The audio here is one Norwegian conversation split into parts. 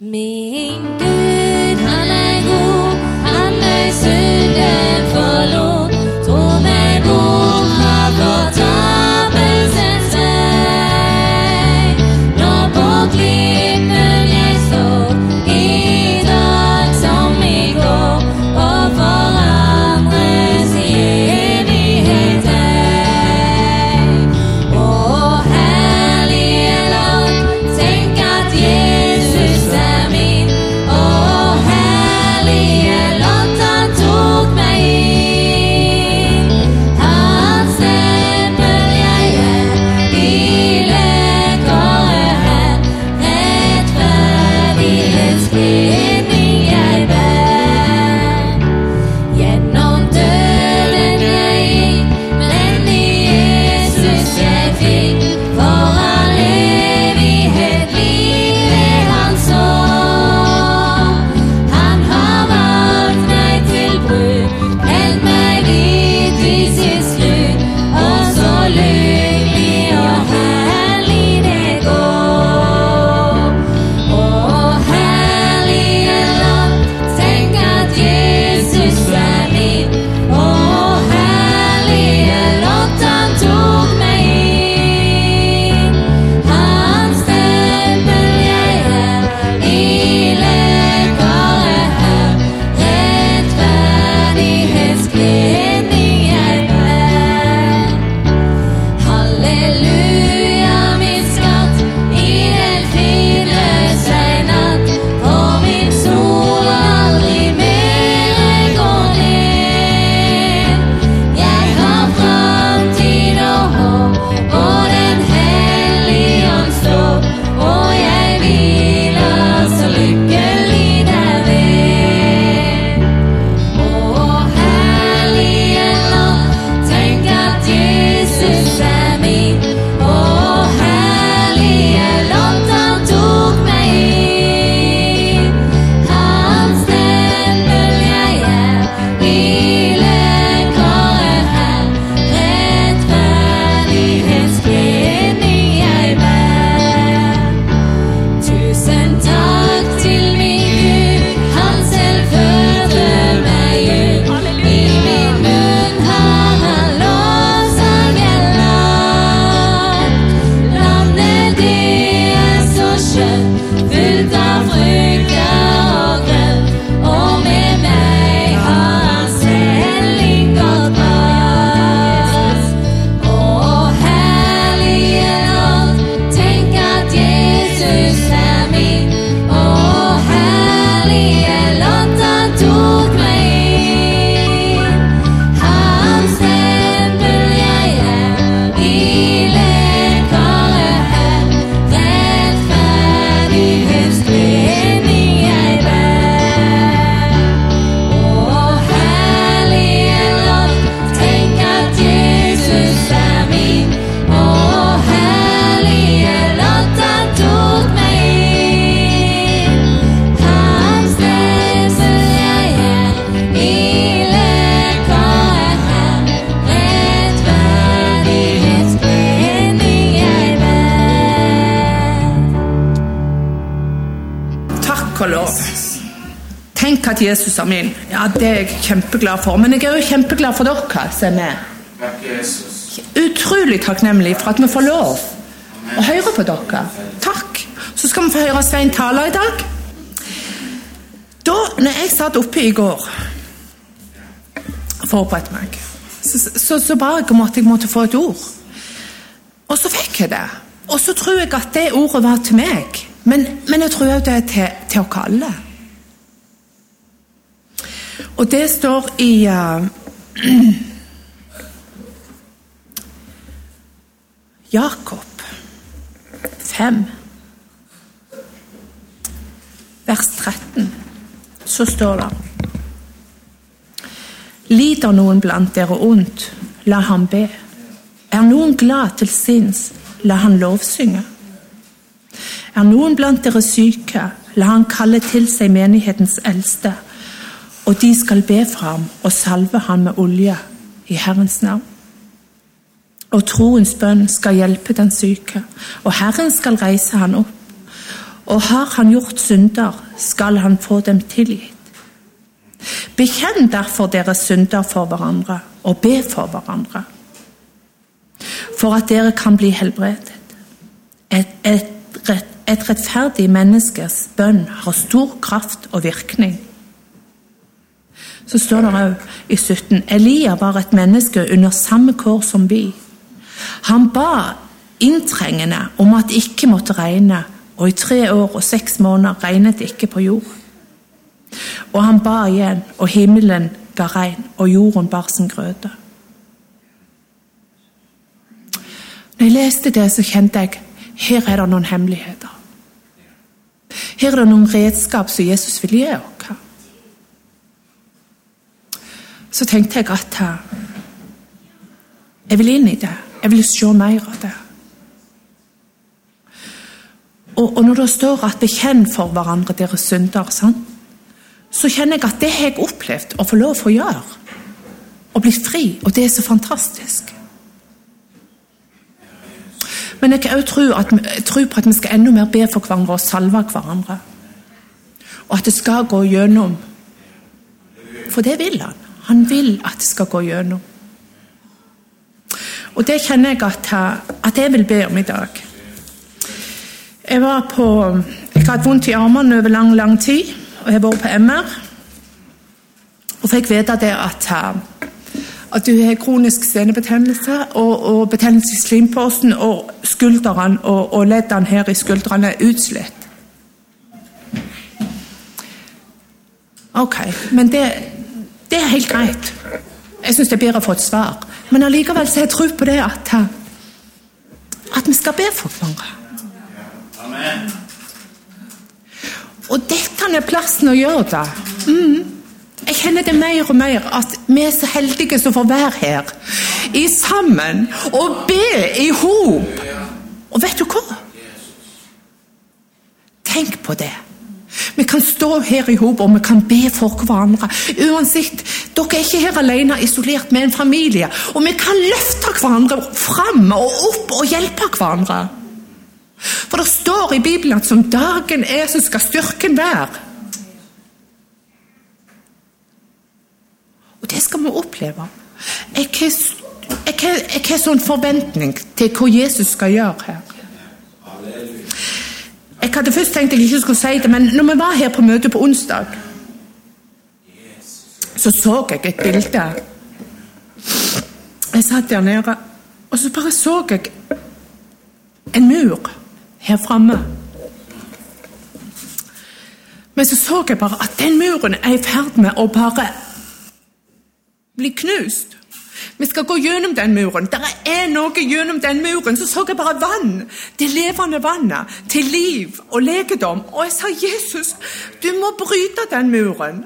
me engano. Ja, Det er jeg kjempeglad for. Men jeg er jo kjempeglad for dere som er med. Utrolig takknemlig for at vi får lov å høre på dere. Takk. Så skal vi få høre Svein tale i dag. Da når jeg satt oppe i går forberedte meg, så, så, så ba jeg om at jeg måtte få et ord. Og så fikk jeg det. Og så tror jeg at det ordet var til meg. Men, men jeg tror òg det er til, til oss alle. Og det står i uh, Jakob 5, vers 13. Så står det Lider noen blant dere ondt, la ham be. Er noen glad til sinns, la han lovsynge. Er noen blant dere syke, la han kalle til seg menighetens eldste og de skal be for ham og salve ham med olje i Herrens navn. Og troens bønn skal hjelpe den syke, og Herren skal reise han opp. Og har han gjort synder, skal han få dem tilgitt. Bekjenn derfor dere synder for hverandre, og be for hverandre, for at dere kan bli helbredet. Et, et, et rettferdig menneskes bønn har stor kraft og virkning. Så står det òg i 17 Elia var et menneske under samme kår som vi. Han ba inntrengende om at det ikke måtte regne, og i tre år og seks måneder regnet det ikke på jord. Og han ba igjen, og himmelen ga regn, og jorden bar sin grøde. Når jeg leste det, så kjente jeg her er det noen hemmeligheter. Her er det noen redskap som Jesus vil gi oss. Så tenkte jeg at jeg vil inn i det. Jeg vil se mer av det. Og, og når det står at 'bekjenn for hverandre deres synder', sant? så kjenner jeg at det har jeg opplevd å få lov å gjøre. Å bli fri. Og det er så fantastisk. Men jeg kan også tro, på at vi skal enda mer be for hverandre og salve hverandre. Og at det skal gå gjennom. For det vil han. Han vil at det skal gå gjennom. Og det kjenner jeg at, at jeg vil be om i dag. Jeg var på Jeg har hatt vondt i armene over lang, lang tid, og jeg har vært på MR. Og fikk vite det at, at du har kronisk senebetennelse og, og betennelse i slimposen, og skuldrene og, og leddene her i skuldrene er utslitt. Ok, men det, det er helt greit. Jeg syns det er bedre å få et svar. Men allikevel så har jeg tro på det at, at vi skal be for hverandre. Og dette er plassen å gjøre det. Mm. Jeg kjenner det mer og mer at vi er så heldige som får være her i sammen og be i hop. Og vet du hva? Tenk på det. Vi kan stå her i hop og vi kan be for hverandre. Uansett, Dere er ikke her alene isolert med en familie. Og vi kan løfte hverandre fram og opp og hjelpe hverandre. For det står i Bibelen at som dagen er, så skal styrken være. Og det skal vi oppleve. Jeg har sånn forventning til hva Jesus skal gjøre her. Jeg hadde først tenkt jeg ikke skulle si det, men når vi var her på møte på onsdag, så så jeg et bilde. Jeg satt der nede, og så bare så jeg en mur her framme. Men så så jeg bare at den muren er i ferd med å bare bli knust. Vi skal gå gjennom den muren. Det er noe gjennom den muren. Så så jeg bare vann. Det levende vannet. Til liv og legedom. Og jeg sa, Jesus, du må bryte den muren.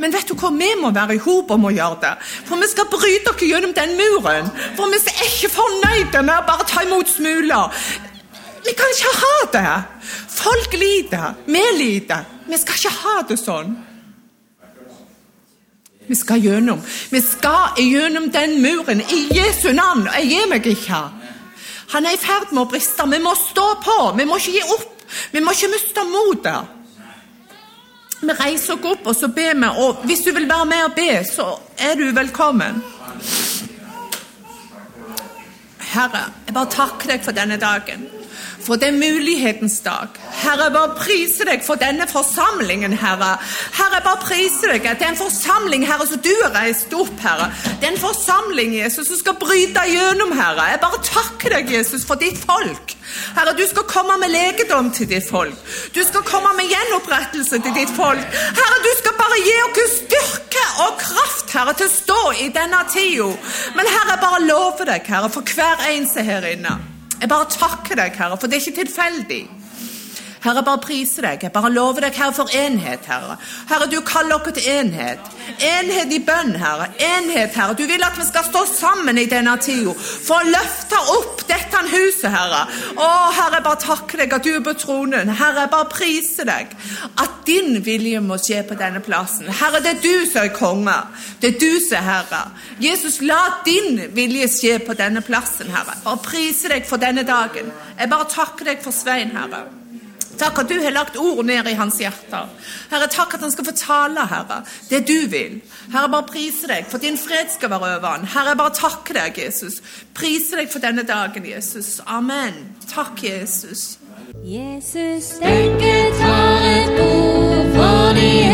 Men vet du hva, vi må være i hop om å gjøre det. For vi skal bryte oss gjennom den muren. For vi er ikke fornøyde med å bare ta imot smuler. Vi kan ikke ha det. Folk lider. Vi lider. Vi skal ikke ha det sånn. Vi skal gjennom. Vi skal gjennom den muren i Jesu navn. Jeg gir meg ikke. Han er i ferd med å briste. Vi må stå på. Vi må ikke gi opp. Vi må ikke miste motet. Vi reiser oss opp og så ber vi, og hvis du vil være med og be, så er du velkommen. Herre, jeg bare takker deg for denne dagen for det er mulighetens dag. Herre, jeg bare priser deg for denne forsamlingen, Herre. Herre, jeg bare priser deg at det er en forsamling, Herre, som du har reist opp, Herre. Det er en forsamling, Jesus, som skal bryte gjennom, Herre. Jeg bare takker deg, Jesus, for ditt folk. Herre, du skal komme med legedom til ditt folk. Du skal komme med gjenopprettelse til ditt folk. Herre, du skal bare gi oss styrke og kraft, Herre, til å stå i denne tida. Men Herre, jeg bare lover deg, Herre, for hver eneste her inne. Jeg bare takker deg, Herre, for det er ikke tilfeldig. Herre, bare priser deg. Jeg bare lover deg, Herre, for enhet, Herre. Herre, du kaller oss til enhet. Enhet i bønn, Herre. Enhet, Herre. Du vil at vi skal stå sammen i denne tida for å løfte opp dette huset, Herre. Å, Herre, bare takker deg at du er på tronen. Herre, bare priser deg at din vilje må skje på denne plassen. Herre, det er du som er konge. Det er du som er herre. Jesus, la din vilje skje på denne plassen, Herre. Bare priser deg for denne dagen. Jeg bare takker deg for Svein, Herre. Takk at du har lagt ord ned i hans hjerte. Herre, takk at han skal få tale, Herre, det du vil. Herre, bare prise deg for at din fred skal være over han. Herre, bare takke deg, Jesus. Prise deg for denne dagen, Jesus. Amen. Takk, Jesus. Jesus dekket har et ord for de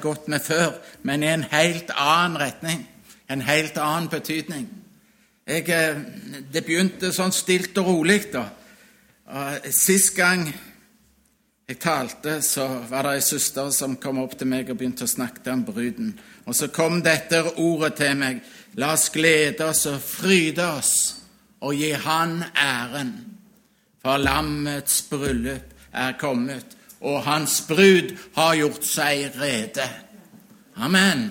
gått med før, men i en helt annen retning. En helt annen betydning. Jeg, eh, det begynte sånn stilt og rolig, da. Og Sist gang jeg talte, så var det ei søster som kom opp til meg og begynte å snakke om bruden. Og så kom dette ordet til meg. La oss glede oss og fryde oss og gi Han æren. For lammets bryllup er kommet, og hans brud har gjort seg rede. Amen.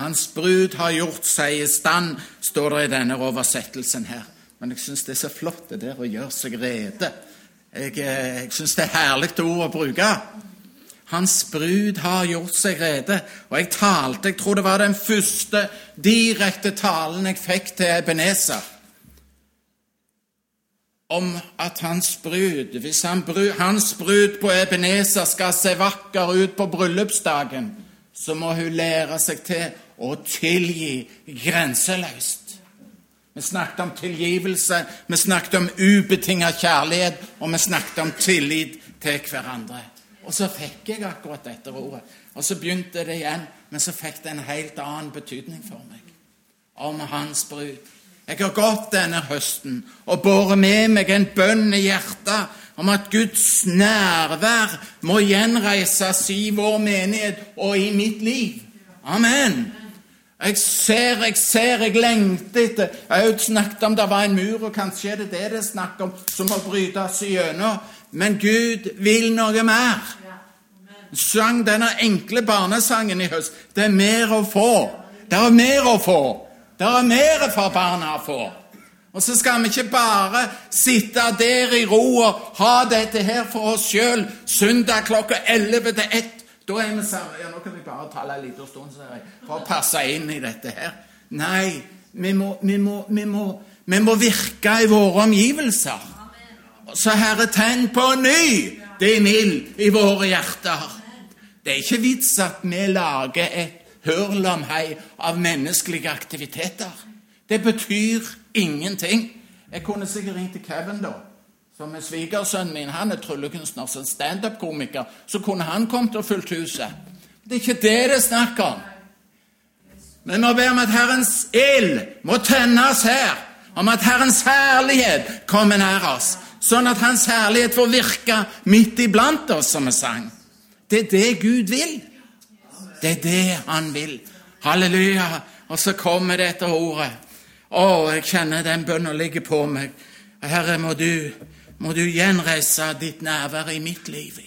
Hans brud har gjort seg i stand, står det i denne oversettelsen her. Men jeg syns det er så flott det der å gjøre seg rede. Jeg, eh, jeg syns det er herlig ord å bruke. Hans brud har gjort seg rede. Og jeg talte, jeg tror det var den første direkte talen jeg fikk til Ebenezer om at hans brud, hvis han, hans brud på Ebenezer skal se vakker ut på bryllupsdagen, så må hun lære seg til å tilgi grenseløst. Vi snakket om tilgivelse, vi snakket om ubetinget kjærlighet, og vi snakket om tillit til hverandre. Og så fikk jeg akkurat dette ordet. Og så begynte det igjen, men så fikk det en helt annen betydning for meg. Om hans brud. Jeg har gått denne høsten og båret med meg en bønn i hjertet om at Guds nærvær må gjenreises i vår menighet og i mitt liv. Amen. Jeg ser, jeg ser, jeg lengter etter jo snakket om det var en mur, og kanskje er det det det er snakk om, som må brytes igjennom. Men Gud vil noe mer. Sang denne enkle barnesangen i høst. Det er mer å få. Det er mer å få. Det er mer for barna å få. Og så skal vi ikke bare sitte der i ro og ha dette her for oss sjøl søndag klokka 11 til 1. Da er vi sammen. Ja, nå kan vi bare tale en liten stund for å passe inn i dette her. Nei, vi må, vi må, vi må, vi må virke i våre omgivelser. Så Herre, tenn på ny din ild i våre hjerter. Det er ikke vits at vi lager et hurlumhei av menneskelige aktiviteter. Det betyr ingenting. Jeg kunne sikkert ringt til Kevin, da, som er svigersønnen min. Han er tryllekunstner, som standup-komiker. Så kunne han kommet og fylt huset. Det er ikke det det er snakk om. Men vi må be om at Herrens ild må tennes her, om at Herrens herlighet kommer nær oss, sånn at Hans herlighet får virke midt iblant oss, som vi sang. Det er det Gud vil. Det er det han vil. Halleluja. Og så kommer dette ordet. Å, jeg kjenner den bønnen ligger på meg. Herre, må du, må du gjenreise ditt nærvær i mitt liv.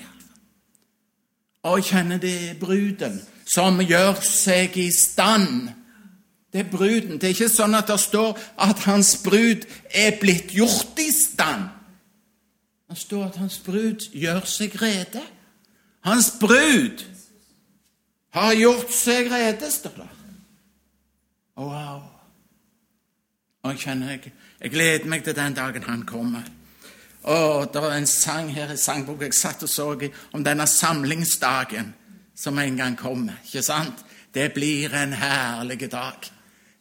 Og jeg kjenner det er bruden som gjør seg i stand. Det er bruden. Det er ikke sånn at det står at hans brud er blitt gjort i stand. Det står at hans brud gjør seg rede. Hans brud har gjort seg rede, står det. Wow. Og jeg kjenner jeg, jeg gleder meg til den dagen han kommer. Og Det er en sang her i sangboka jeg satt og så om denne samlingsdagen som en gang kommer. ikke sant? Det blir en herlig dag.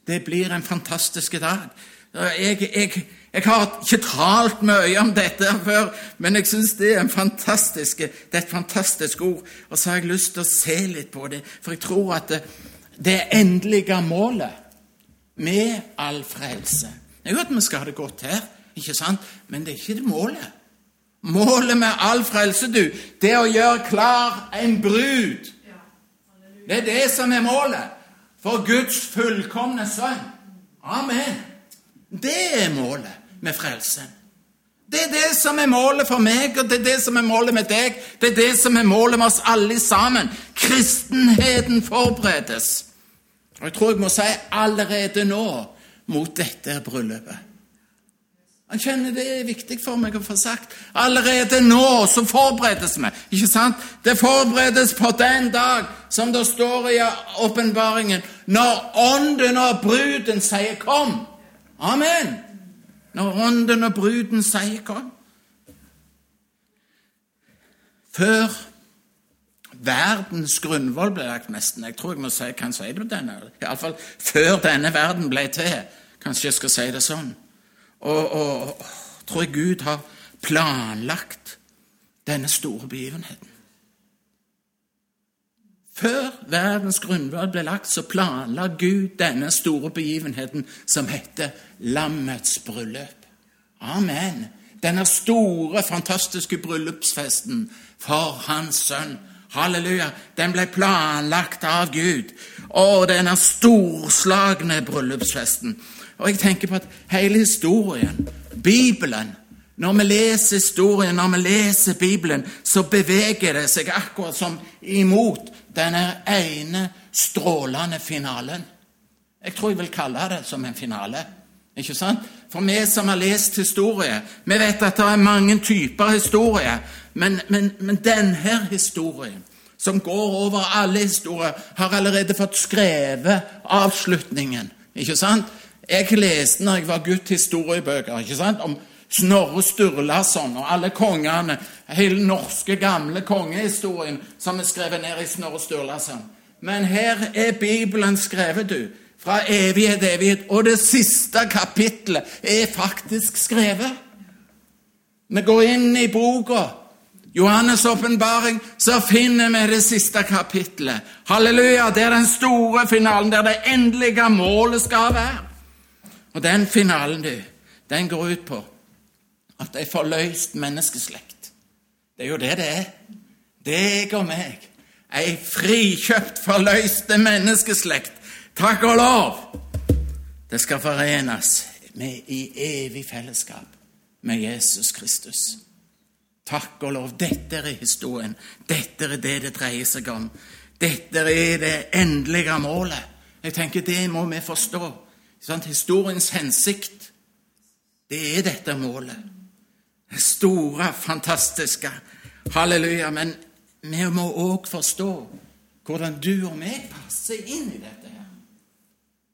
Det blir en fantastisk dag. Jeg, jeg, jeg har ikke talt mye om dette før, men jeg syns det, er det er et fantastisk ord. Og så har jeg lyst til å se litt på det, for jeg tror at det, det endelige målet med all frelse Jeg vet at vi skal ha det godt her, ikke sant? men det er ikke det målet. Målet med all frelse, du, det er å gjøre klar en brud. Det er det som er målet for Guds fullkomne sønn. Amen. Det er målet med frelsen. Det er det som er målet for meg, og det er det som er målet med deg. Det er det som er målet med oss alle sammen. Kristenheten forberedes. Og jeg tror jeg må si allerede nå mot dette bryllupet. Han kjenner det er viktig for meg å få sagt. Allerede nå så forberedes vi. ikke sant? Det forberedes på den dag som det står i åpenbaringen, når ånden og bruden sier 'kom'. Amen! Når ånden og bruden sier 'kom'. Før verdens grunnvoll ble lagt, nesten Jeg tror jeg må si, kan si det på denne. Iallfall før denne verden ble til. Kanskje jeg skal si det sånn. Og, og, tror jeg Gud har planlagt denne store begivenheten. Før verdens grunnvoll ble lagt, så planla Gud denne store begivenheten som heter Lammets bryllup. Amen. Denne store, fantastiske bryllupsfesten for hans sønn. Halleluja. Den ble planlagt av Gud. Og denne storslagne bryllupsfesten. Og jeg tenker på at hele historien, Bibelen Når vi leser historien, når vi leser Bibelen, så beveger det seg akkurat som imot denne ene strålende finalen. Jeg tror jeg vil kalle det som en finale. Ikke sant? For vi som har lest historie, vi vet at det er mange typer historie, men, men, men denne historien, som går over alle historier, har allerede fått skrevet avslutningen. Ikke sant? Jeg leste når jeg var gutt historiebøker ikke sant? om Snorre Sturlason og alle kongene, hele norske, gamle kongehistorien som er skrevet ned i Snorre Sturlason. Men her er Bibelen skrevet, du. Fra evighet til evighet. Og det siste kapittelet er faktisk skrevet. Vi går inn i boka. Johannes' åpenbaring, så finner vi det siste kapittelet. Halleluja! Det er den store finalen, der det endelige målet skal være. Og den finalen, du, den går ut på at ei forløst menneskeslekt Det er jo det det er. Deg og meg. Ei frikjøpt, forløste menneskeslekt. Takk og lov! Det skal forenes med i evig fellesskap med Jesus Kristus. Takk og lov. Dette er historien. Dette er det det dreier seg om. Dette er det endelige målet. Jeg tenker Det må vi forstå. Sånn, historiens hensikt, det er dette målet. Det store, fantastiske. Halleluja. Men vi må òg forstå hvordan du og vi passer inn i dette.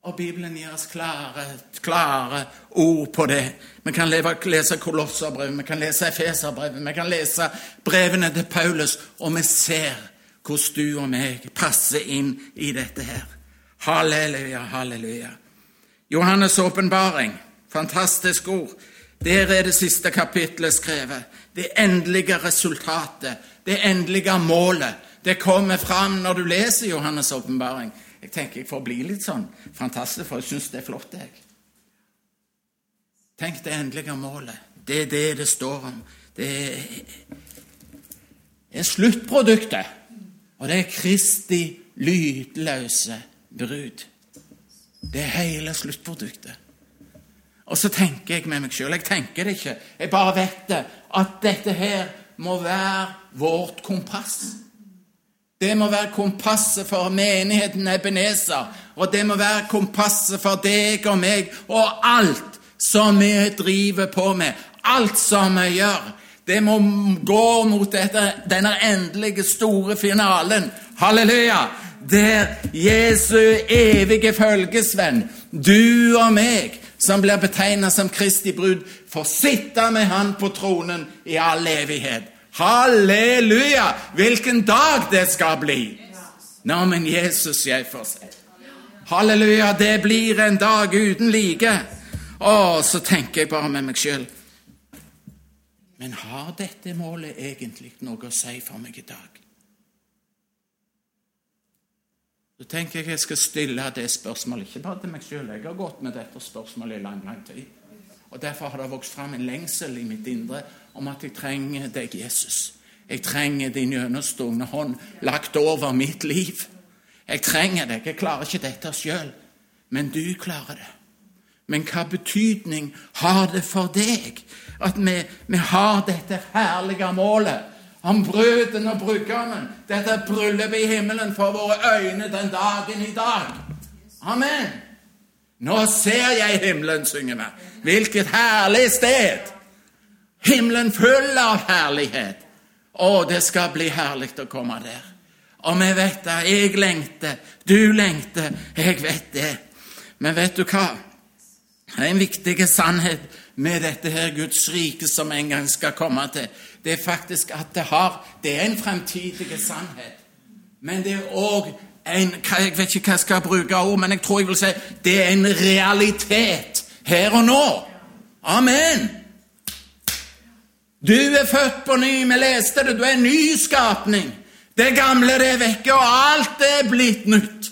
Og Bibelen gir oss klare, klare ord på det. Vi kan lese Kolosserbrevet, vi kan lese Efeserbrevet, vi kan lese brevene til Paulus, og vi ser hvordan du og meg passer inn i dette her. Halleluja, halleluja. Johannes' åpenbaring, fantastisk ord. Der er det siste kapittelet skrevet. Det endelige resultatet, det endelige målet. Det kommer fram når du leser Johannes' åpenbaring. Jeg tenker jeg får bli litt sånn fantastisk, for jeg syns det er flott. jeg. Tenk det endelige målet. Det er det det står om. Det er sluttproduktet, og det er Kristi lydløse brud. Det er hele sluttproduktet. Og så tenker jeg med meg sjøl Jeg tenker det ikke, jeg bare vet det, at dette her må være vårt kompass. Det må være kompasset for menigheten Ebenezer, og det må være kompasset for deg og meg og alt som vi driver på med. Alt som vi gjør. Det må gå mot dette, denne endelige, store finalen. Halleluja! Der Jesu evige følgesvenn, du og meg, som blir betegnet som Kristi brud, får sitte med Han på tronen i all evighet. Halleluja! Hvilken dag det skal bli! Nå, men Jesus jeg får se. Halleluja, det blir en dag uten like. Å, så tenker jeg bare med meg sjøl Men har dette målet egentlig noe å si for meg i dag? Så tenker jeg jeg skal stille det spørsmålet, ikke bare til meg sjøl. Jeg har gått med dette spørsmålet i lang, lang tid. Og Derfor har det vokst fram en lengsel i mitt indre om at jeg trenger deg, Jesus. Jeg trenger din gjennomstående hånd lagt over mitt liv. Jeg trenger deg. Jeg klarer ikke dette sjøl, men du klarer det. Men hva betydning har det for deg at vi, vi har dette herlige målet om bruden og brudgommen, dette bryllupet i himmelen for våre øyne den dagen i dag? Amen. Nå ser jeg himmelen, synger vi. Hvilket herlig sted! Himmelen full av herlighet. Å, det skal bli herlig å komme der. Og vi vet det. Jeg lengter, du lengter, jeg vet det. Men vet du hva? Det er en viktig sannhet med dette her Guds rike som en gang skal komme til. Det er faktisk at det har Det er en fremtidig sannhet. Men det er òg en Jeg vet ikke hva jeg skal bruke av ord, men jeg tror jeg vil si det er en realitet her og nå. Amen! Du er født på ny, vi leste det, du er en ny skapning. Det gamle det er vekke, og alt er blitt nytt.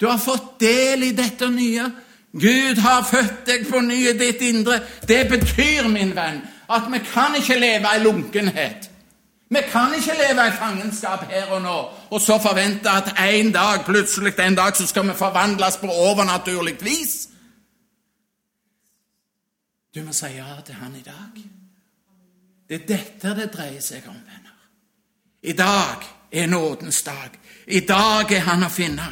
Du har fått del i dette nye. Gud har født deg på ny i ditt indre. Det betyr, min venn, at vi kan ikke leve i lunkenhet. Vi kan ikke leve i fangenskap her og nå og så forvente at en dag, plutselig en dag så skal vi forvandles på overnaturlig vis. Du må si ja til han i dag. Det er dette det dreier seg om, venner. I dag er nådens dag. I dag er han å finne.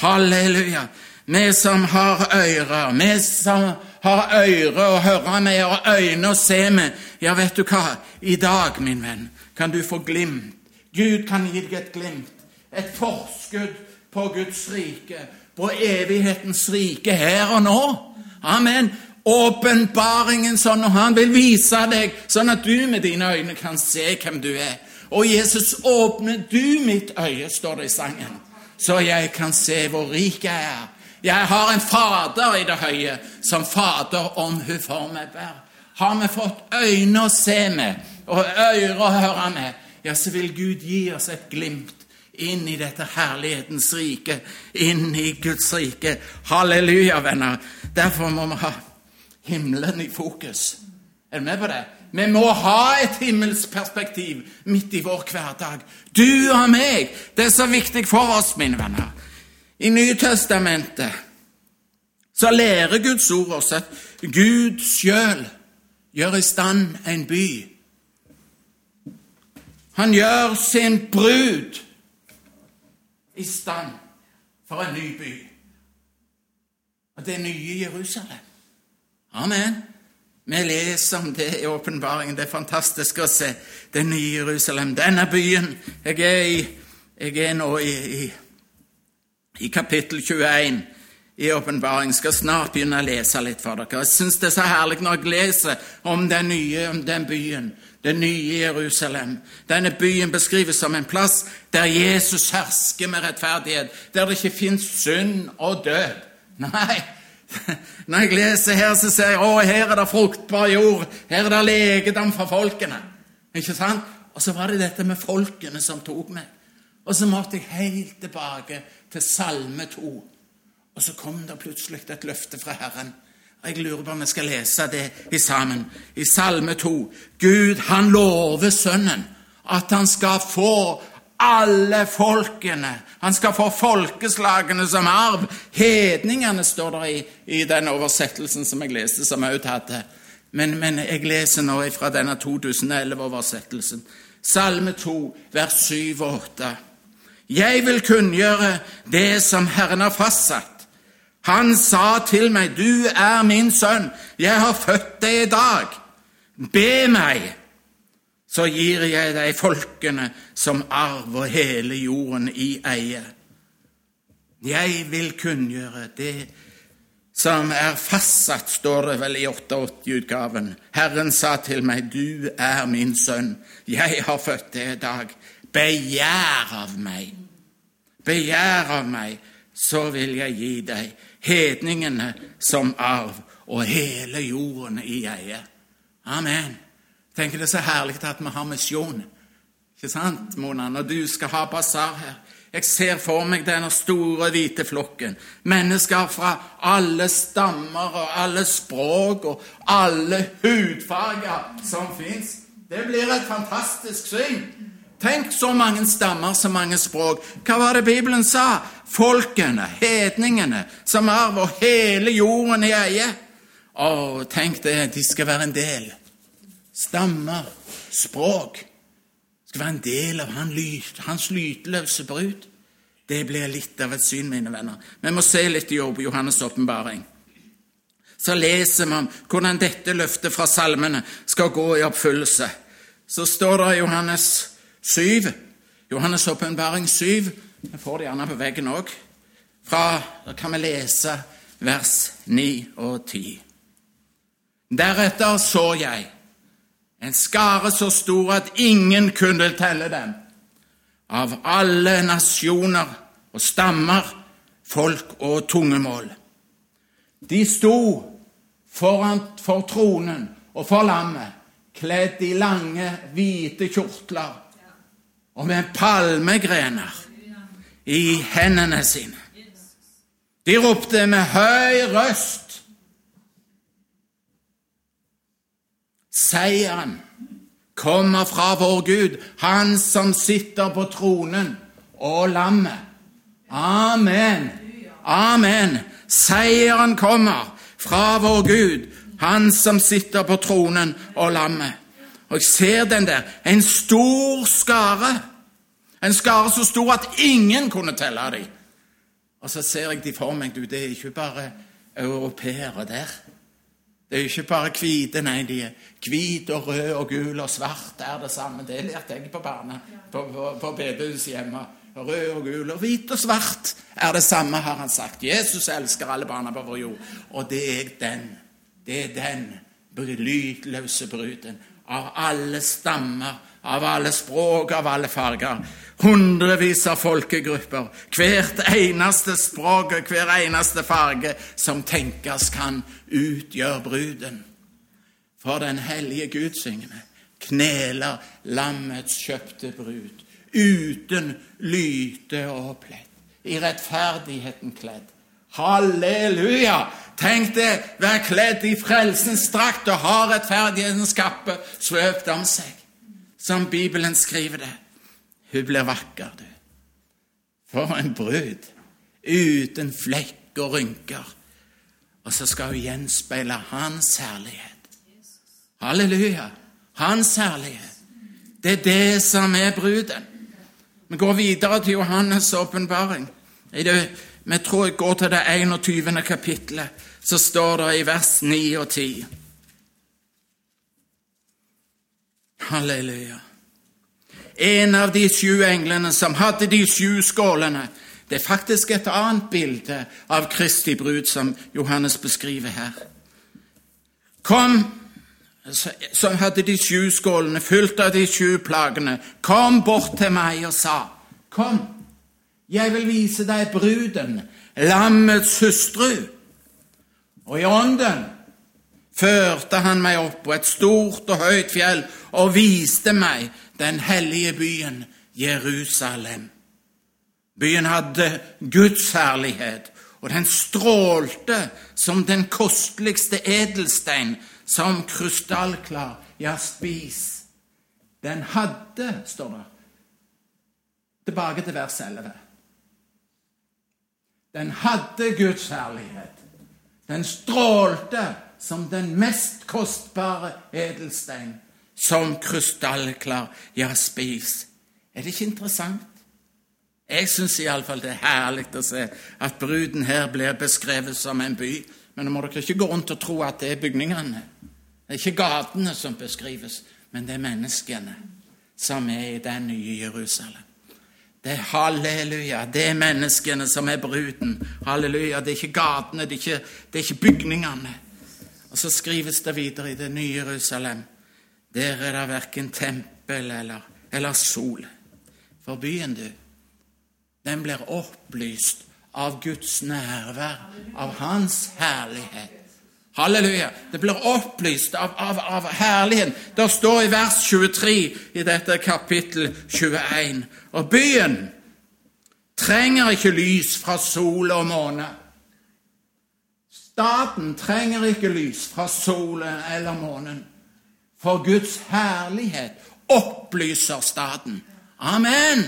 Halleluja. Vi som har ører, vi som har ører å høre med og øyne å se med, ja, vet du hva, i dag, min venn, kan du få glimt. Gud kan gi deg et glimt, et forskudd på Guds rike, på evighetens rike her og nå. Amen åpenbaringen sånn, og han vil vise deg, sånn at du med dine øyne kan se hvem du er. Og Jesus, åpner du mitt øye, står det i sangen, så jeg kan se hvor rik jeg er. Jeg har en Fader i det høye, som Fader om hun for meg bær. Har vi fått øyne å se med og ører å høre med, ja, så vil Gud gi oss et glimt inn i dette herlighetens rike, inn i Guds rike. Halleluja, venner. Derfor må vi ha himmelen i fokus. Er du med på det? Vi må ha et himmelsperspektiv midt i vår hverdag. Du og meg. Det er så viktig for oss, mine venner. I Nytestamentet så lærer Guds ord oss at Gud sjøl gjør i stand en by. Han gjør sin brud i stand for en ny by. Og det nye Jerusalem. Amen. Vi leser om det i åpenbaringen. Det er fantastisk å se det nye Jerusalem, denne byen. Jeg er, i, jeg er nå i, i, i kapittel 21 i åpenbaringen. Skal snart begynne å lese litt for dere. Jeg syns det er så herlig når jeg leser om den nye om den byen, det nye Jerusalem. Denne byen beskrives som en plass der Jesus hersker med rettferdighet, der det ikke fins synd og død. Nei, Når jeg leser her, så ser jeg å, her er det fruktbar jord. Her er det legedom for folkene. Ikke sant? Og så var det dette med folkene som tok meg. Og så måtte jeg helt tilbake til Salme 2. Og så kom det plutselig et løfte fra Herren. Og Jeg lurer på om vi skal lese det i sammen. I Salme 2. Gud, han lover Sønnen at han skal få alle folkene. Han skal få folkeslagene som arv. Hedningene, står der i, i den oversettelsen som jeg leste, som Aud hadde. Men, men, jeg leser nå fra denne 2011-oversettelsen. Salme 2, vers 7 og 8. Jeg vil kunngjøre det som Herren har fastsatt. Han sa til meg, du er min sønn, jeg har født deg i dag. Be meg så gir jeg deg folkene som arv og hele jorden i eie. Jeg vil kunngjøre det som er fastsatt, står det vel i 88-utgaven. Herren sa til meg, du er min sønn, jeg har født deg i dag. Begjær av meg, begjær av meg, så vil jeg gi deg hedningene som arv og hele jorden i eie. Amen tenker det er så herlig at vi har misjon. Ikke sant, Mona, når du skal ha basar her? Jeg ser for meg denne store, hvite flokken. Mennesker fra alle stammer og alle språk og alle hudfarger som fins. Det blir et fantastisk syn. Tenk så mange stammer, så mange språk. Hva var det Bibelen sa? Folkene, hedningene, som arver hele jorden i eie. Å, tenk det, de skal være en del stammer, språk skal være en del av hans lydløse brud. Det blir litt av et syn, mine venner. Vi må se litt i Johannes' åpenbaring. Så leser om hvordan dette løftet fra salmene skal gå i oppfyllelse. Så står det i Johannes 7, Johannes' åpenbaring 7 Vi får det gjerne på veggen òg. Fra Da kan vi lese vers 9 og 10. Deretter så jeg en skare så stor at ingen kunne telle dem. Av alle nasjoner og stammer, folk og tungemål. De sto foran for tronen og for lammet, kledd i lange, hvite kjortler og med palmegrener i hendene sine. De ropte med høy røst Seieren kommer fra vår Gud, Han som sitter på tronen, og lammet. Amen. Amen. Seieren kommer fra vår Gud, Han som sitter på tronen, og lammet. Og jeg ser den der, en stor skare. En skare så stor at ingen kunne telle dem. Og så ser jeg de for meg, du, det er ikke bare europeere der. Det er ikke bare hvite, nei, de er hvit og rød og gul og svart er det samme. Det lærte jeg på barna på, på, på bedehuset hjemme. Rød og gul og hvit og svart er det samme, har han sagt. Jesus elsker alle barna på vår jord. Og det er den. Det er den lydløse bruden av alle stammer, av alle språk, av alle farger. Hundrevis av folkegrupper, hvert eneste språk og hver eneste farge som tenkes kan, utgjør bruden. For den hellige Gud, synger vi, kneler lammets kjøpte brud, uten lyte og plett, i rettferdigheten kledd. Halleluja! Tenk det, vær kledd i frelsens drakt og ha rettferdighetens kappe svøpt om seg, som Bibelen skriver det. Hun blir vakker, du. For en brud, uten flekk og rynker. Og så skal hun gjenspeile hans herlighet. Halleluja! Hans herlighet. Det er det som er bruden. Vi går videre til Johannes' åpenbaring. Vi tror jeg går til det 21. kapittelet. Så står det i vers 9 og 10. Halleluja. En av de sju englene som hadde de sju skålene Det er faktisk et annet bilde av Kristi brud som Johannes beskriver her. Kom, som hadde de sju skålene fylt av de sju plagene, kom bort til meg og sa, Kom, jeg vil vise deg bruden, lammets hustru. Og i ånden førte han meg opp på et stort og høyt fjell og viste meg den hellige byen Jerusalem. Byen hadde Guds herlighet, og den strålte som den kosteligste edelstein, som krystallklar jaspis. Den hadde, står det, tilbake til vers 11. Den hadde Guds herlighet. Den strålte som den mest kostbare edelstein, som krystallklar jaspis. Er det ikke interessant? Jeg syns iallfall det er herlig å se at bruden her blir beskrevet som en by. Men nå må dere ikke gå rundt og tro at det er bygningene. Det er ikke gatene som beskrives, men det er menneskene som er i den nye Jerusalem. Det er halleluja. Det er menneskene som er bruden. Halleluja. Det er ikke gatene, det er ikke, det er ikke bygningene. Og så skrives det videre i det nye Jerusalem. Der er det verken tempel eller, eller sol. For byen, du, den blir opplyst av Guds nærvær, av Hans herlighet. Halleluja! Det blir opplyst av, av, av herligheten. Det står i vers 23 i dette kapittel 21. Og byen trenger ikke lys fra sol og måne. Staten trenger ikke lys fra solen eller månen, for Guds herlighet opplyser staten. Amen!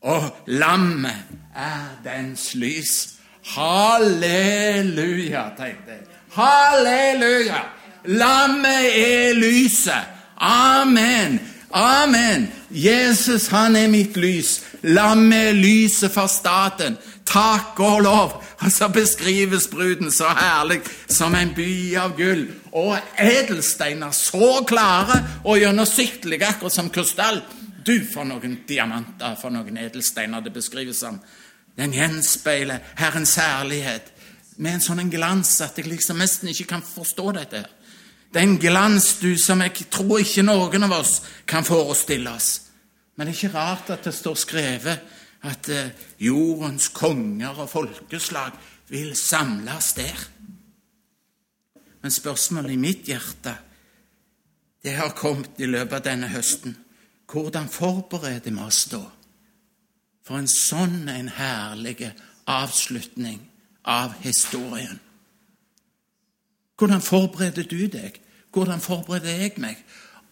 Og lammet er dens lys. Halleluja, tenkte jeg. Halleluja! Lammet er lyset. Amen. Amen. Jesus, han er mitt lys. Lammet er lyset for staten. Takk og lov. Og så beskrives bruden så herlig som en by av gull. Og edelsteiner så klare og gjennomsiktige, akkurat som krystall. Du, for noen diamanter, for noen edelsteiner det beskrives som. Den gjenspeiler Herrens herlighet med en sånn glans at jeg liksom nesten ikke kan forstå dette. Det er en glans du som jeg tror ikke noen av oss kan forestille oss. Men det er ikke rart at det står skrevet at eh, jordens konger og folkeslag vil samles der. Men spørsmålet i mitt hjerte det har kommet i løpet av denne høsten. Hvordan forbereder vi oss da for en sånn en herlig avslutning av historien? Hvordan forbereder du deg? Hvordan forbereder jeg meg?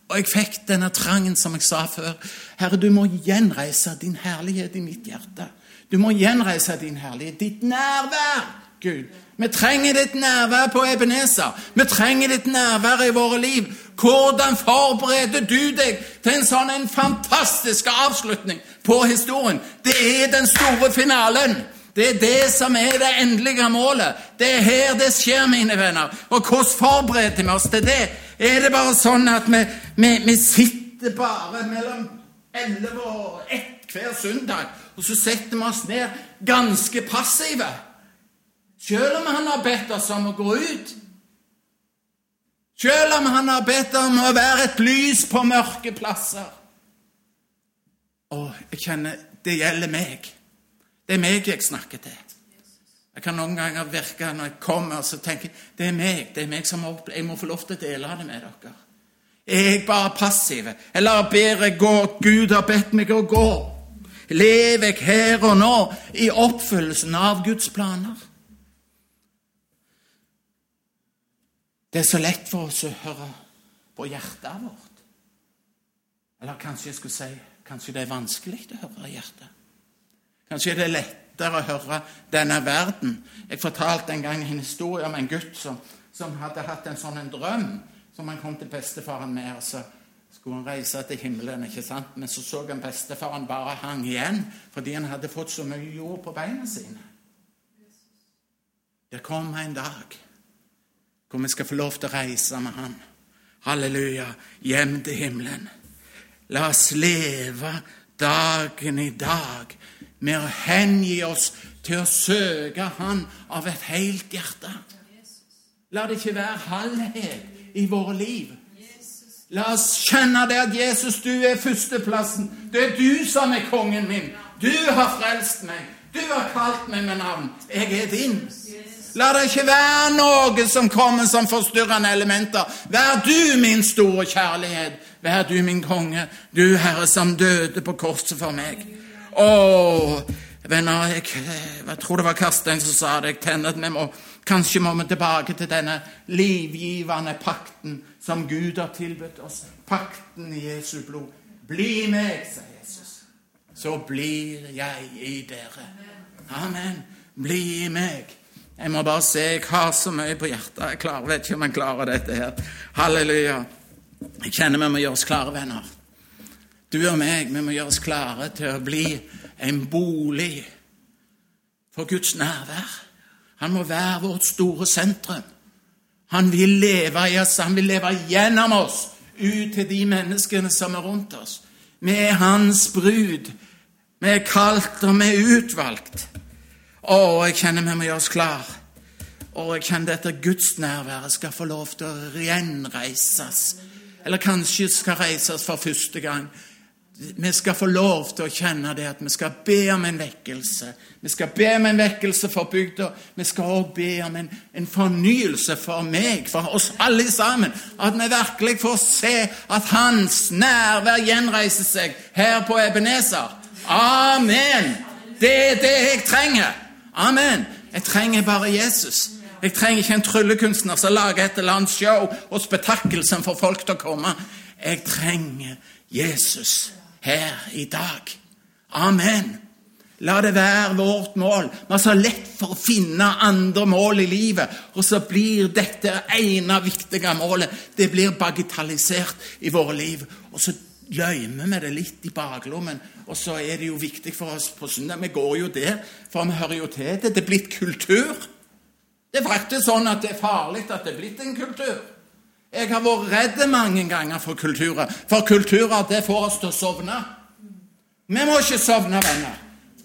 Og jeg fikk denne trangen, som jeg sa før. Herre, du må gjenreise din herlighet i mitt hjerte. Du må gjenreise din herlighet, ditt nærvær, Gud. Vi trenger ditt nærvær på Ebenezer. Vi trenger ditt nærvær i våre liv. Hvordan forbereder du deg til en sånn en fantastisk avslutning på historien? Det er den store finalen. Det er det som er det endelige målet. Det er her det skjer, mine venner. Og hvordan forbereder vi oss til det? Er det bare sånn at vi, vi, vi sitter bare mellom 11 og 1 hver søndag, og så setter vi oss ned ganske passive? Selv om han har bedt oss om å gå ut. Selv om han har bedt om å være et lys på mørke plasser. Å, jeg kjenner det gjelder meg. Det er meg jeg snakker til. Jeg kan noen ganger virke når jeg kommer, så tenker jeg det er meg det er meg som har opplevd Jeg må få lov til å dele det med dere. Er jeg bare passiv? Eller ber jeg gå? Gud har bedt meg å gå. Lever jeg her og nå i oppfyllelsen av Guds planer? Det er så lett for oss å høre på hjertet vårt. Eller kanskje jeg skulle si kanskje det er vanskelig å høre hjertet. Kanskje det er lettere å høre denne verden. Jeg fortalte en gang en historie om en gutt som, som hadde hatt en sånn en drøm som han kom til bestefaren med. og så skulle han reise til himmelen, ikke sant? men så så han bestefaren bare hang igjen fordi han hadde fått så mye jord på beina sine. Det kommer en dag hvor vi skal få lov til å reise med Han. Halleluja, hjem til himmelen. La oss leve dagen i dag med å hengi oss til å søke Han av et helt hjerte. La det ikke være halvhet i våre liv. La oss kjenne det at Jesus, du er førsteplassen. Det er du som er kongen min. Du har frelst meg. Du har kalt meg med navn. Jeg er din. La det ikke være noe som kommer som forstyrrende elementer. Vær du min store kjærlighet. Vær du min konge. Du, Herre, som døde på korset for meg. Å, venner, jeg, jeg tror det var Karstein som sa det. Jeg vi må Kanskje må vi tilbake til denne livgivende pakten som Gud har tilbudt oss. Pakten i Jesu blod. Bli meg, sa Jesus, så blir jeg i dere. Amen. Bli i meg. Jeg må bare se, jeg har så mye på hjertet. Jeg klarer, vet ikke om jeg klarer dette her. Halleluja. Jeg kjenner vi må gjøre oss klare, venner. Du og meg, vi må gjøre oss klare til å bli en bolig for Guds nærvær. Han må være vårt store sentrum. Han vil leve i oss, han vil leve gjennom oss, ut til de menneskene som er rundt oss. Vi er hans brud. Vi er kalt, og vi er utvalgt. Å, jeg kjenner vi må gjøre oss klar. Og jeg kjenner dette gudsnærværet skal få lov til å gjenreises. Eller kanskje skal reises for første gang. Vi skal få lov til å kjenne det at vi skal be om en vekkelse. Vi skal be om en vekkelse for bygda. Vi skal også be om en, en, fornyelse for meg, for oss alle sammen. At vi virkelig får se at Hans nærvær gjenreiser seg her på Ebenezer. Amen! Det er det jeg trenger. Amen. Jeg trenger bare Jesus. Jeg trenger ikke en tryllekunstner som lager et eller annet show og spetakkel som får folk til å komme. Jeg trenger Jesus her i dag. Amen. La det være vårt mål. Vi har så lett for å finne andre mål i livet, og så blir dette ene viktige målet det blir bagatellisert i våre liv. Og så løymer vi det litt i baklommen. Og så er det jo viktig for oss på søndag. Vi går jo der, for vi hører jo til det. Det er blitt kultur. Det er faktisk sånn at det er farlig at det er blitt en kultur. Jeg har vært redd mange ganger for kulturer, for kulturer det får oss til å sovne. Vi må ikke sovne, venner.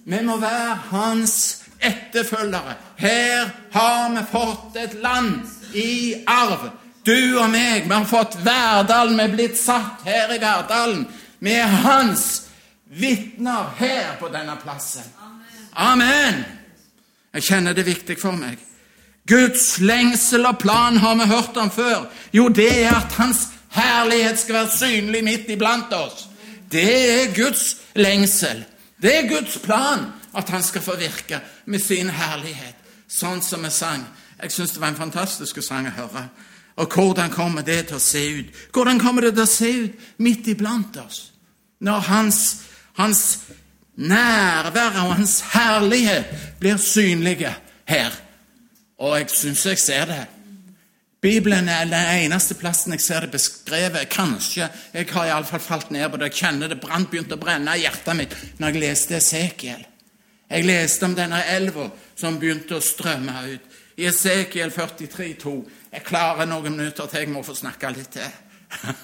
Vi må være hans etterfølgere. Her har vi fått et land i arv. Du og meg, vi har fått Verdalen, vi er blitt satt her i Verdalen. Vi er hans vitner her på denne plassen. Amen. Jeg kjenner det er viktig for meg. Guds lengsel og plan har vi hørt om før. Jo, det er at hans herlighet skal være synlig midt iblant oss. Det er Guds lengsel. Det er Guds plan at han skal få virke med sin herlighet, sånn som vi sang. Jeg syns det var en fantastisk sang å høre. Og hvordan kommer det til å se ut? Hvordan kommer det til å se ut midt iblant oss? Når hans, hans nærvær og hans herlighet blir synlige her. Og jeg syns jeg ser det. Bibelen er den eneste plassen jeg ser det beskrevet. Kanskje. Jeg har iallfall falt ned på det. Jeg kjenner det brant begynte å brenne i hjertet mitt når jeg leste Esekiel. Jeg leste om denne elva som begynte å strømme ut. I Esekiel 43, 43,2. Jeg klarer noen minutter til jeg må få snakke litt til.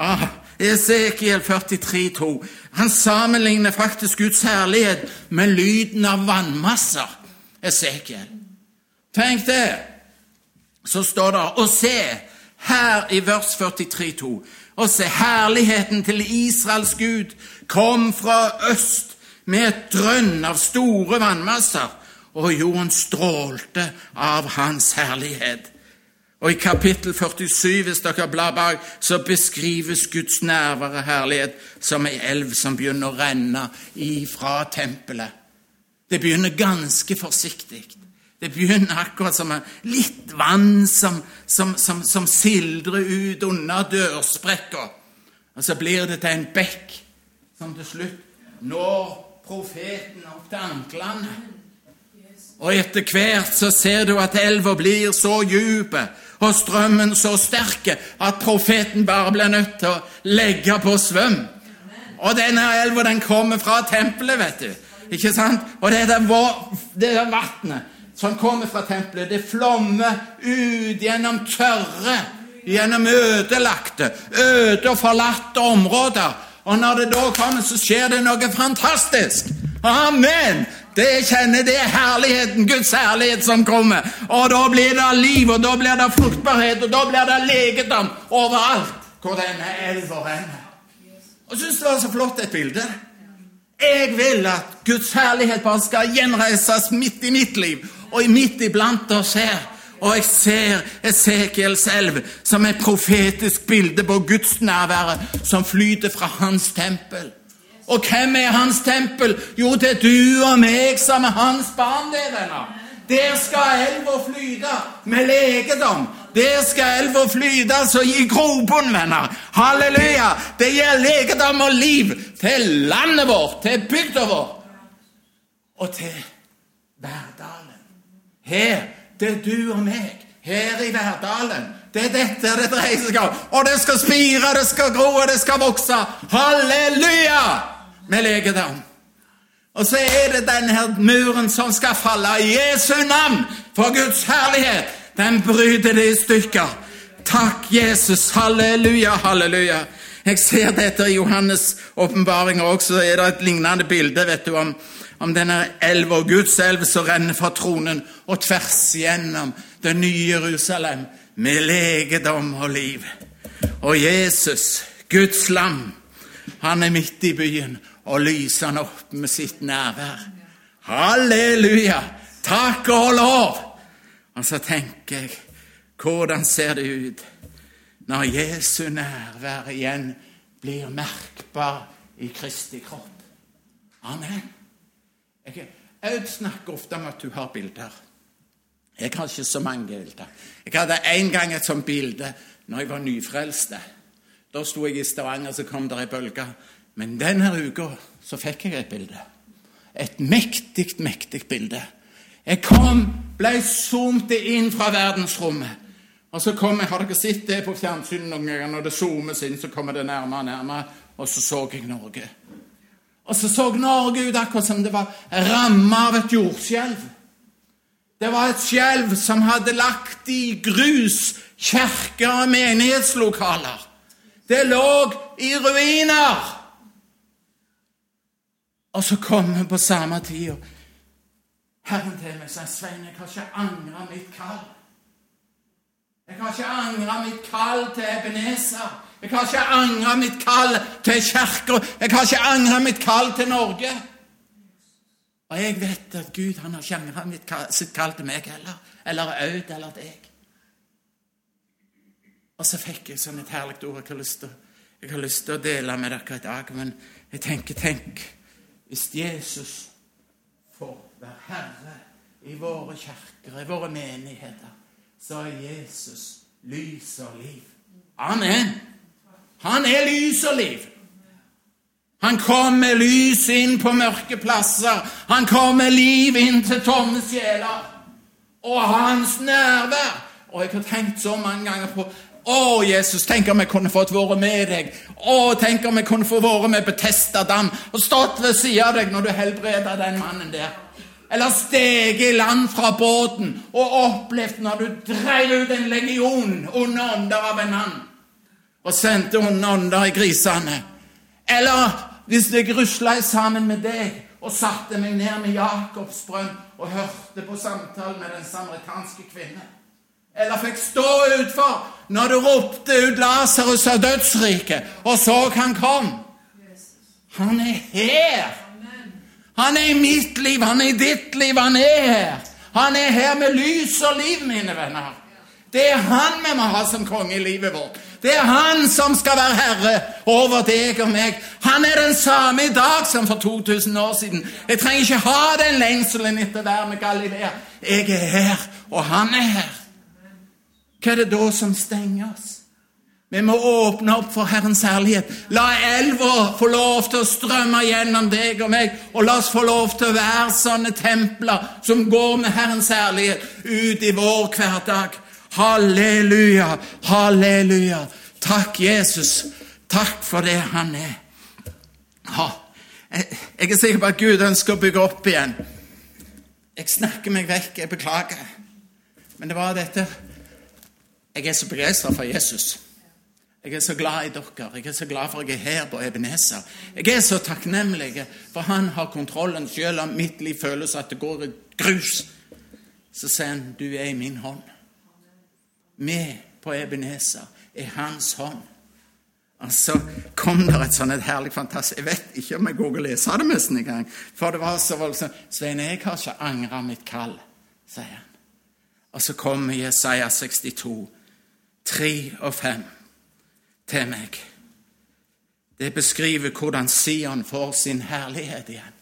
Ah, Esekiel 43, 43,2. Han sammenligner faktisk Guds herlighet med lyden av vannmasser. Esekiel. Tenk det! Så står det Og se, her i vers 43, 43,2 Og se, herligheten til Israels Gud kom fra øst med et drønn av store vannmasser, og jorden strålte av hans herlighet. Og i kapittel 47, hvis dere blar bak, så beskrives Guds nærvær og herlighet som ei elv som begynner å renne ifra tempelet. Det begynner ganske forsiktig. Det begynner akkurat som litt vann som, som, som, som sildrer ut under dørsprekka. Og så blir det til en bekk som til slutt når profeten opp til anklene. Og etter hvert så ser du at elva blir så djup og strømmen så sterk at profeten bare blir nødt til å legge på svøm. Og denne elva den kommer fra tempelet, vet du. Ikke sant? Og det der, det vannet som kommer fra tempelet, det flommer ut gjennom tørre, gjennom ødelagte, øde og forlatte områder. Og når det da kommer, så skjer det noe fantastisk. Amen! Det kjenner det er herligheten, Guds herlighet som kommer. Og da blir det liv, og da blir det fruktbarhet, og da blir det legedom overalt hvor denne elva renner. Og syns det var så flott et bilde. Jeg vil at Guds herlighet bare skal gjenreises midt i mitt liv og midt iblant oss her. Og jeg ser Esekiels elv som et profetisk bilde på Guds nærværet som flyter fra hans tempel. Og hvem er hans tempel? Jo, det er du og meg som er hans barn, det, venner. Der skal elva flyte med legedom. Der skal elva flyte så gi grobunn, venner. Halleluja! Det gir legedom og liv til landet vårt, til bygda vår og til Verdalen. Her, det du og meg. Her i Verdalen. Det er dette det dreier seg om. Og det skal spire, det skal gro, og det skal vokse. Halleluja! med legedom. Og så er det denne muren som skal falle i Jesu navn, for Guds herlighet. Den bryter det i stykker. Takk, Jesus. Halleluja, halleluja. Jeg ser dette i Johannes' åpenbaringer også. er det et lignende bilde vet du, om, om denne elva, Guds elv, som renner fra tronen og tvers gjennom det nye Jerusalem med legedom og liv. Og Jesus, Guds lam, han er midt i byen, og lyser han opp med sitt nærvær. Halleluja! Takk og lov! Og så tenker jeg, hvordan ser det ut når Jesu nærvær igjen blir merkbar i Kristi kropp? Amen. Jeg, Aud snakker ofte om at du har bilder. Jeg har ikke så mange bilder. Jeg hadde en gang et sånt bilde når jeg var nyfrelst. Da sto jeg i Stavanger, så kom det ei bølge men denne uka så fikk jeg et bilde. Et mektig, mektig bilde. Jeg kom, ble zoomet inn fra verdensrommet. Og så kom jeg, Har dere sett det på fjernsynet noen ganger? Når det zoomes inn, så kommer det nærmere og nærmere. Og så så jeg Norge. Og så så Norge ut akkurat som det var ramma av et jordskjelv. Det var et skjelv som hadde lagt i grus kirker og menighetslokaler. Det lå i ruiner. Og så kommer på samme tid Herren til meg sa, 'Svein, jeg har ikke angra mitt kall.' Jeg har ikke angra mitt kall til Ebenezer. Jeg har ikke angra mitt kall til Kirka. Jeg har ikke angra mitt kall til Norge. Og jeg vet at Gud han har ikke angra sitt kall til meg heller. Eller Aud eller deg. Og så fikk jeg sånn et herlig ord jeg har lyst til, jeg har lyst til å dele med dere i dag. Men jeg tenker, tenk hvis Jesus får være herre i våre kirker, i våre menigheter, så er Jesus lys og liv. Amen. Han er lys og liv. Han kom med lys inn på mørke plasser. Han kom med liv inn til tomme sjeler. Og hans nærvær. Og jeg har tenkt så mange ganger på å, Jesus, tenk om jeg kunne fått være med deg. Å, tenk om jeg kunne få være med på Testadam og stått ved siden av deg når du helbreder den mannen der. Eller steget i land fra båten og opplevd når du drev ut en legion under ånder av en mann og sendte onde ånder i grisene. Eller hvis jeg rusla sammen med deg og satte meg ned med Jakobsbrønn og hørte på samtalen med den samaritanske kvinne. Eller fikk stå utfor når du ropte ut Lasarus av dødsriket og så han kom. Han er her. Han er i mitt liv, han er i ditt liv, han er her. Han er her med lys og liv, mine venner. Det er han vi må ha som konge i livet vårt. Det er han som skal være herre over deg og meg. Han er den samme i dag som for 2000 år siden. Jeg trenger ikke ha den lengselen etter å være med Galilea. Jeg er her, og han er her. Hva er det da som stenger oss? Vi må åpne opp for Herrens herlighet. La elva få lov til å strømme gjennom deg og meg, og la oss få lov til å være sånne templer som går med Herrens herlighet ut i vår hverdag. Halleluja, halleluja. Takk, Jesus. Takk for det han er. Jeg er sikker på at Gud ønsker å bygge opp igjen. Jeg snakker meg vekk, jeg beklager. Men det var dette Jeg er så begeistra for Jesus. Jeg er så glad i dere. Jeg er så glad for at jeg er her på Ebenezer. Jeg er så takknemlig, for han har kontrollen. Selv om mitt liv føles at det går i grus, så sier han, 'Du er i min hånd'. Vi på Ebenezer er hans hånd. Og så kom det et sånn et herlig fantastisk Jeg vet ikke om jeg går og leser det nesten engang. For det var så voldsomt. Svein, jeg har ikke angra mitt kall, sier han. Og så kommer Jesaja 62, 3 og 5 til meg. Det beskriver hvordan Sion får sin herlighet igjen.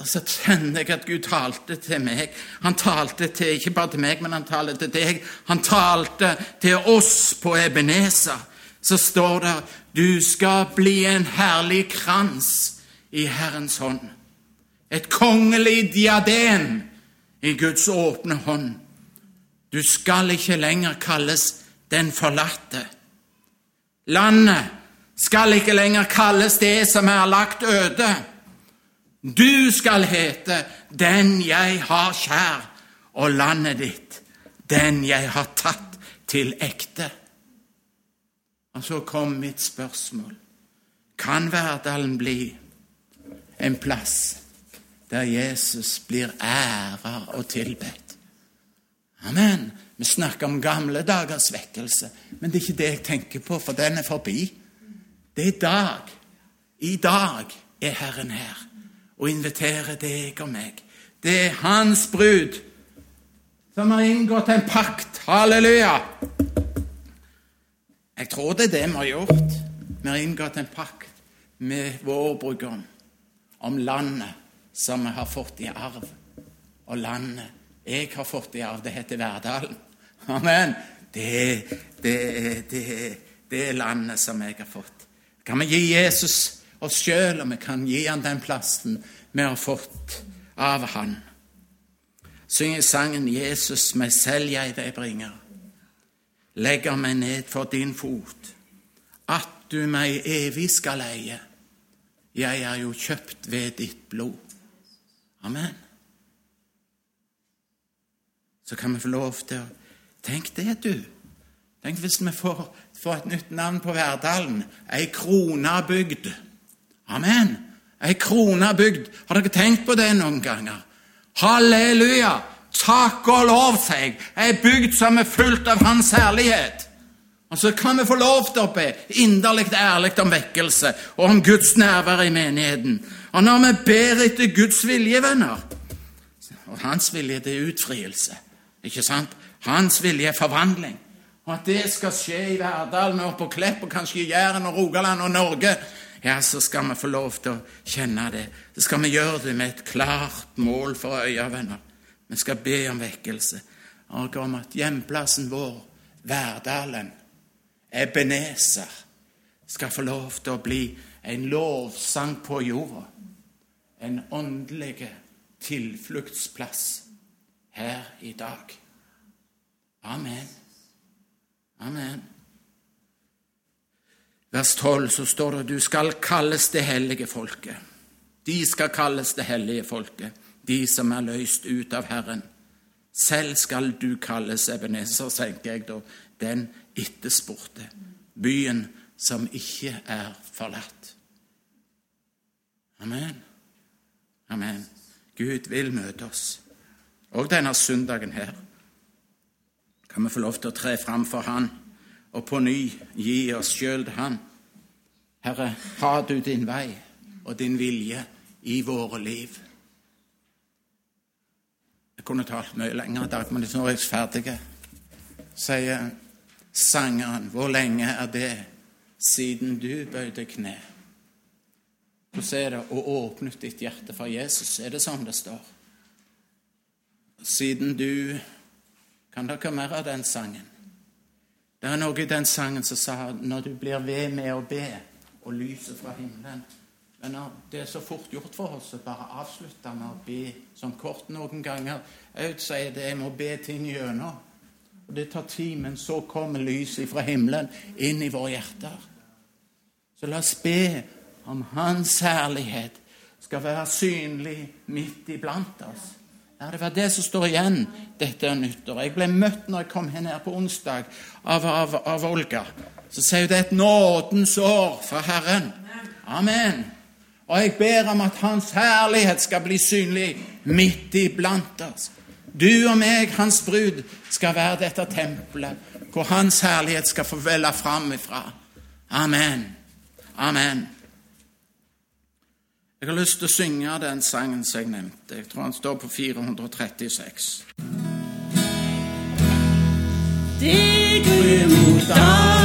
Og så kjenner jeg at Gud talte til meg. Han talte til, ikke bare til meg, men han talte til deg. Han talte til oss på Ebenezer. Så står det du skal bli en herlig krans i Herrens hånd. Et kongelig diadem i Guds åpne hånd. Du skal ikke lenger kalles den forlatte. Landet skal ikke lenger kalles det som er lagt øde. Du skal hete Den jeg har kjær, og landet ditt, den jeg har tatt til ekte. Og så kom mitt spørsmål. Kan Verdalen bli en plass der Jesus blir æra og tilbedt? Amen. Vi snakker om gamle dagers vekkelse, men det er ikke det jeg tenker på, for den er forbi. Det er i dag. I dag er Herren her og inviterer deg og meg. Det er Hans brud som har inngått en pakt. Halleluja! Jeg tror det er det vi har gjort. Vi har inngått en pakt med vår brudgom om landet som vi har fått i arv. Og landet jeg har fått i arv, det heter Verdalen. Amen. Det, det, det, det er landet som jeg har fått. Kan vi gi Jesus oss sjøl, og vi kan gi han den plassen vi har fått av han. Synger sangen 'Jesus, meg selv jeg deg bringer'. Legger meg ned for din fot, at du meg evig skal eie. Jeg er jo kjøpt ved ditt blod. Amen. Så kan vi få lov til å Tenk det, du. Tenk hvis vi får, får et nytt navn på Verdalen. Ei krona bygd. Amen. Ei krone bygd. Har dere tenkt på det noen ganger? Halleluja! Takk og lov, sier jeg. Ei bygd som er fullt av Hans herlighet. Og så kan vi få lov til å be inderlig ærlig om vekkelse og om Guds nærvær i menigheten. Og når vi ber etter Guds vilje, venner Og Hans vilje, det er utfrielse. Ikke sant? Hans vilje er forvandling. Og at det skal skje i Verdalen og på Klepp og kanskje i Jæren og Rogaland og Norge, ja, så skal vi få lov til å kjenne det. Så skal vi gjøre det med et klart mål for øya, venner. Vi skal be om vekkelse og om at hjemplassen vår, Verdalen, Ebenezer, skal få lov til å bli en lovsang på jorda. En åndelig tilfluktsplass her i dag. Amen. Amen. Vers 12 så står det du skal kalles det hellige folket. De skal kalles det hellige folket, de som er løst ut av Herren. Selv skal du kalles Ebenezer, tenker jeg da, den etterspurte. Byen som ikke er forlatt. Amen. Amen. Gud vil møte oss. Og denne søndagen her kan vi få lov til å tre fram for Han og på ny gi oss sjøl Han. Herre, ha du din vei og din vilje i våre liv. Jeg kunne talt mye lenger i dag, men nå er jeg ferdig. Sier sangeren, hvor lenge er det siden du bøyde kne? Hvordan er det å åpne ditt hjerte for Jesus? Er det sånn det står? Siden du Kan dere mer av den sangen? Det er noe i den sangen som sa når du blir ved med å be, og lyset fra himmelen Men det er så fort gjort for oss å bare avslutte med å be som kort noen ganger. Jeg sier det, jeg må be ting gjennom. Og det tar tid, men så kommer lyset fra himmelen inn i våre hjerter. Så la oss be om Hans herlighet skal være synlig midt iblant oss. Ja, Det var det som står igjen dette nyttår. Jeg ble møtt når jeg kom her på onsdag av, av, av Olga. Så sier hun det er et nådens år fra Herren. Amen. Og jeg ber om at Hans herlighet skal bli synlig midt iblant oss. Du og meg, Hans brud, skal være dette tempelet hvor Hans herlighet skal få velle fram ifra. Amen. Amen. Jeg har lyst til å synge den sangen som jeg nevnte. Jeg tror han står på 436. Det går mot dag,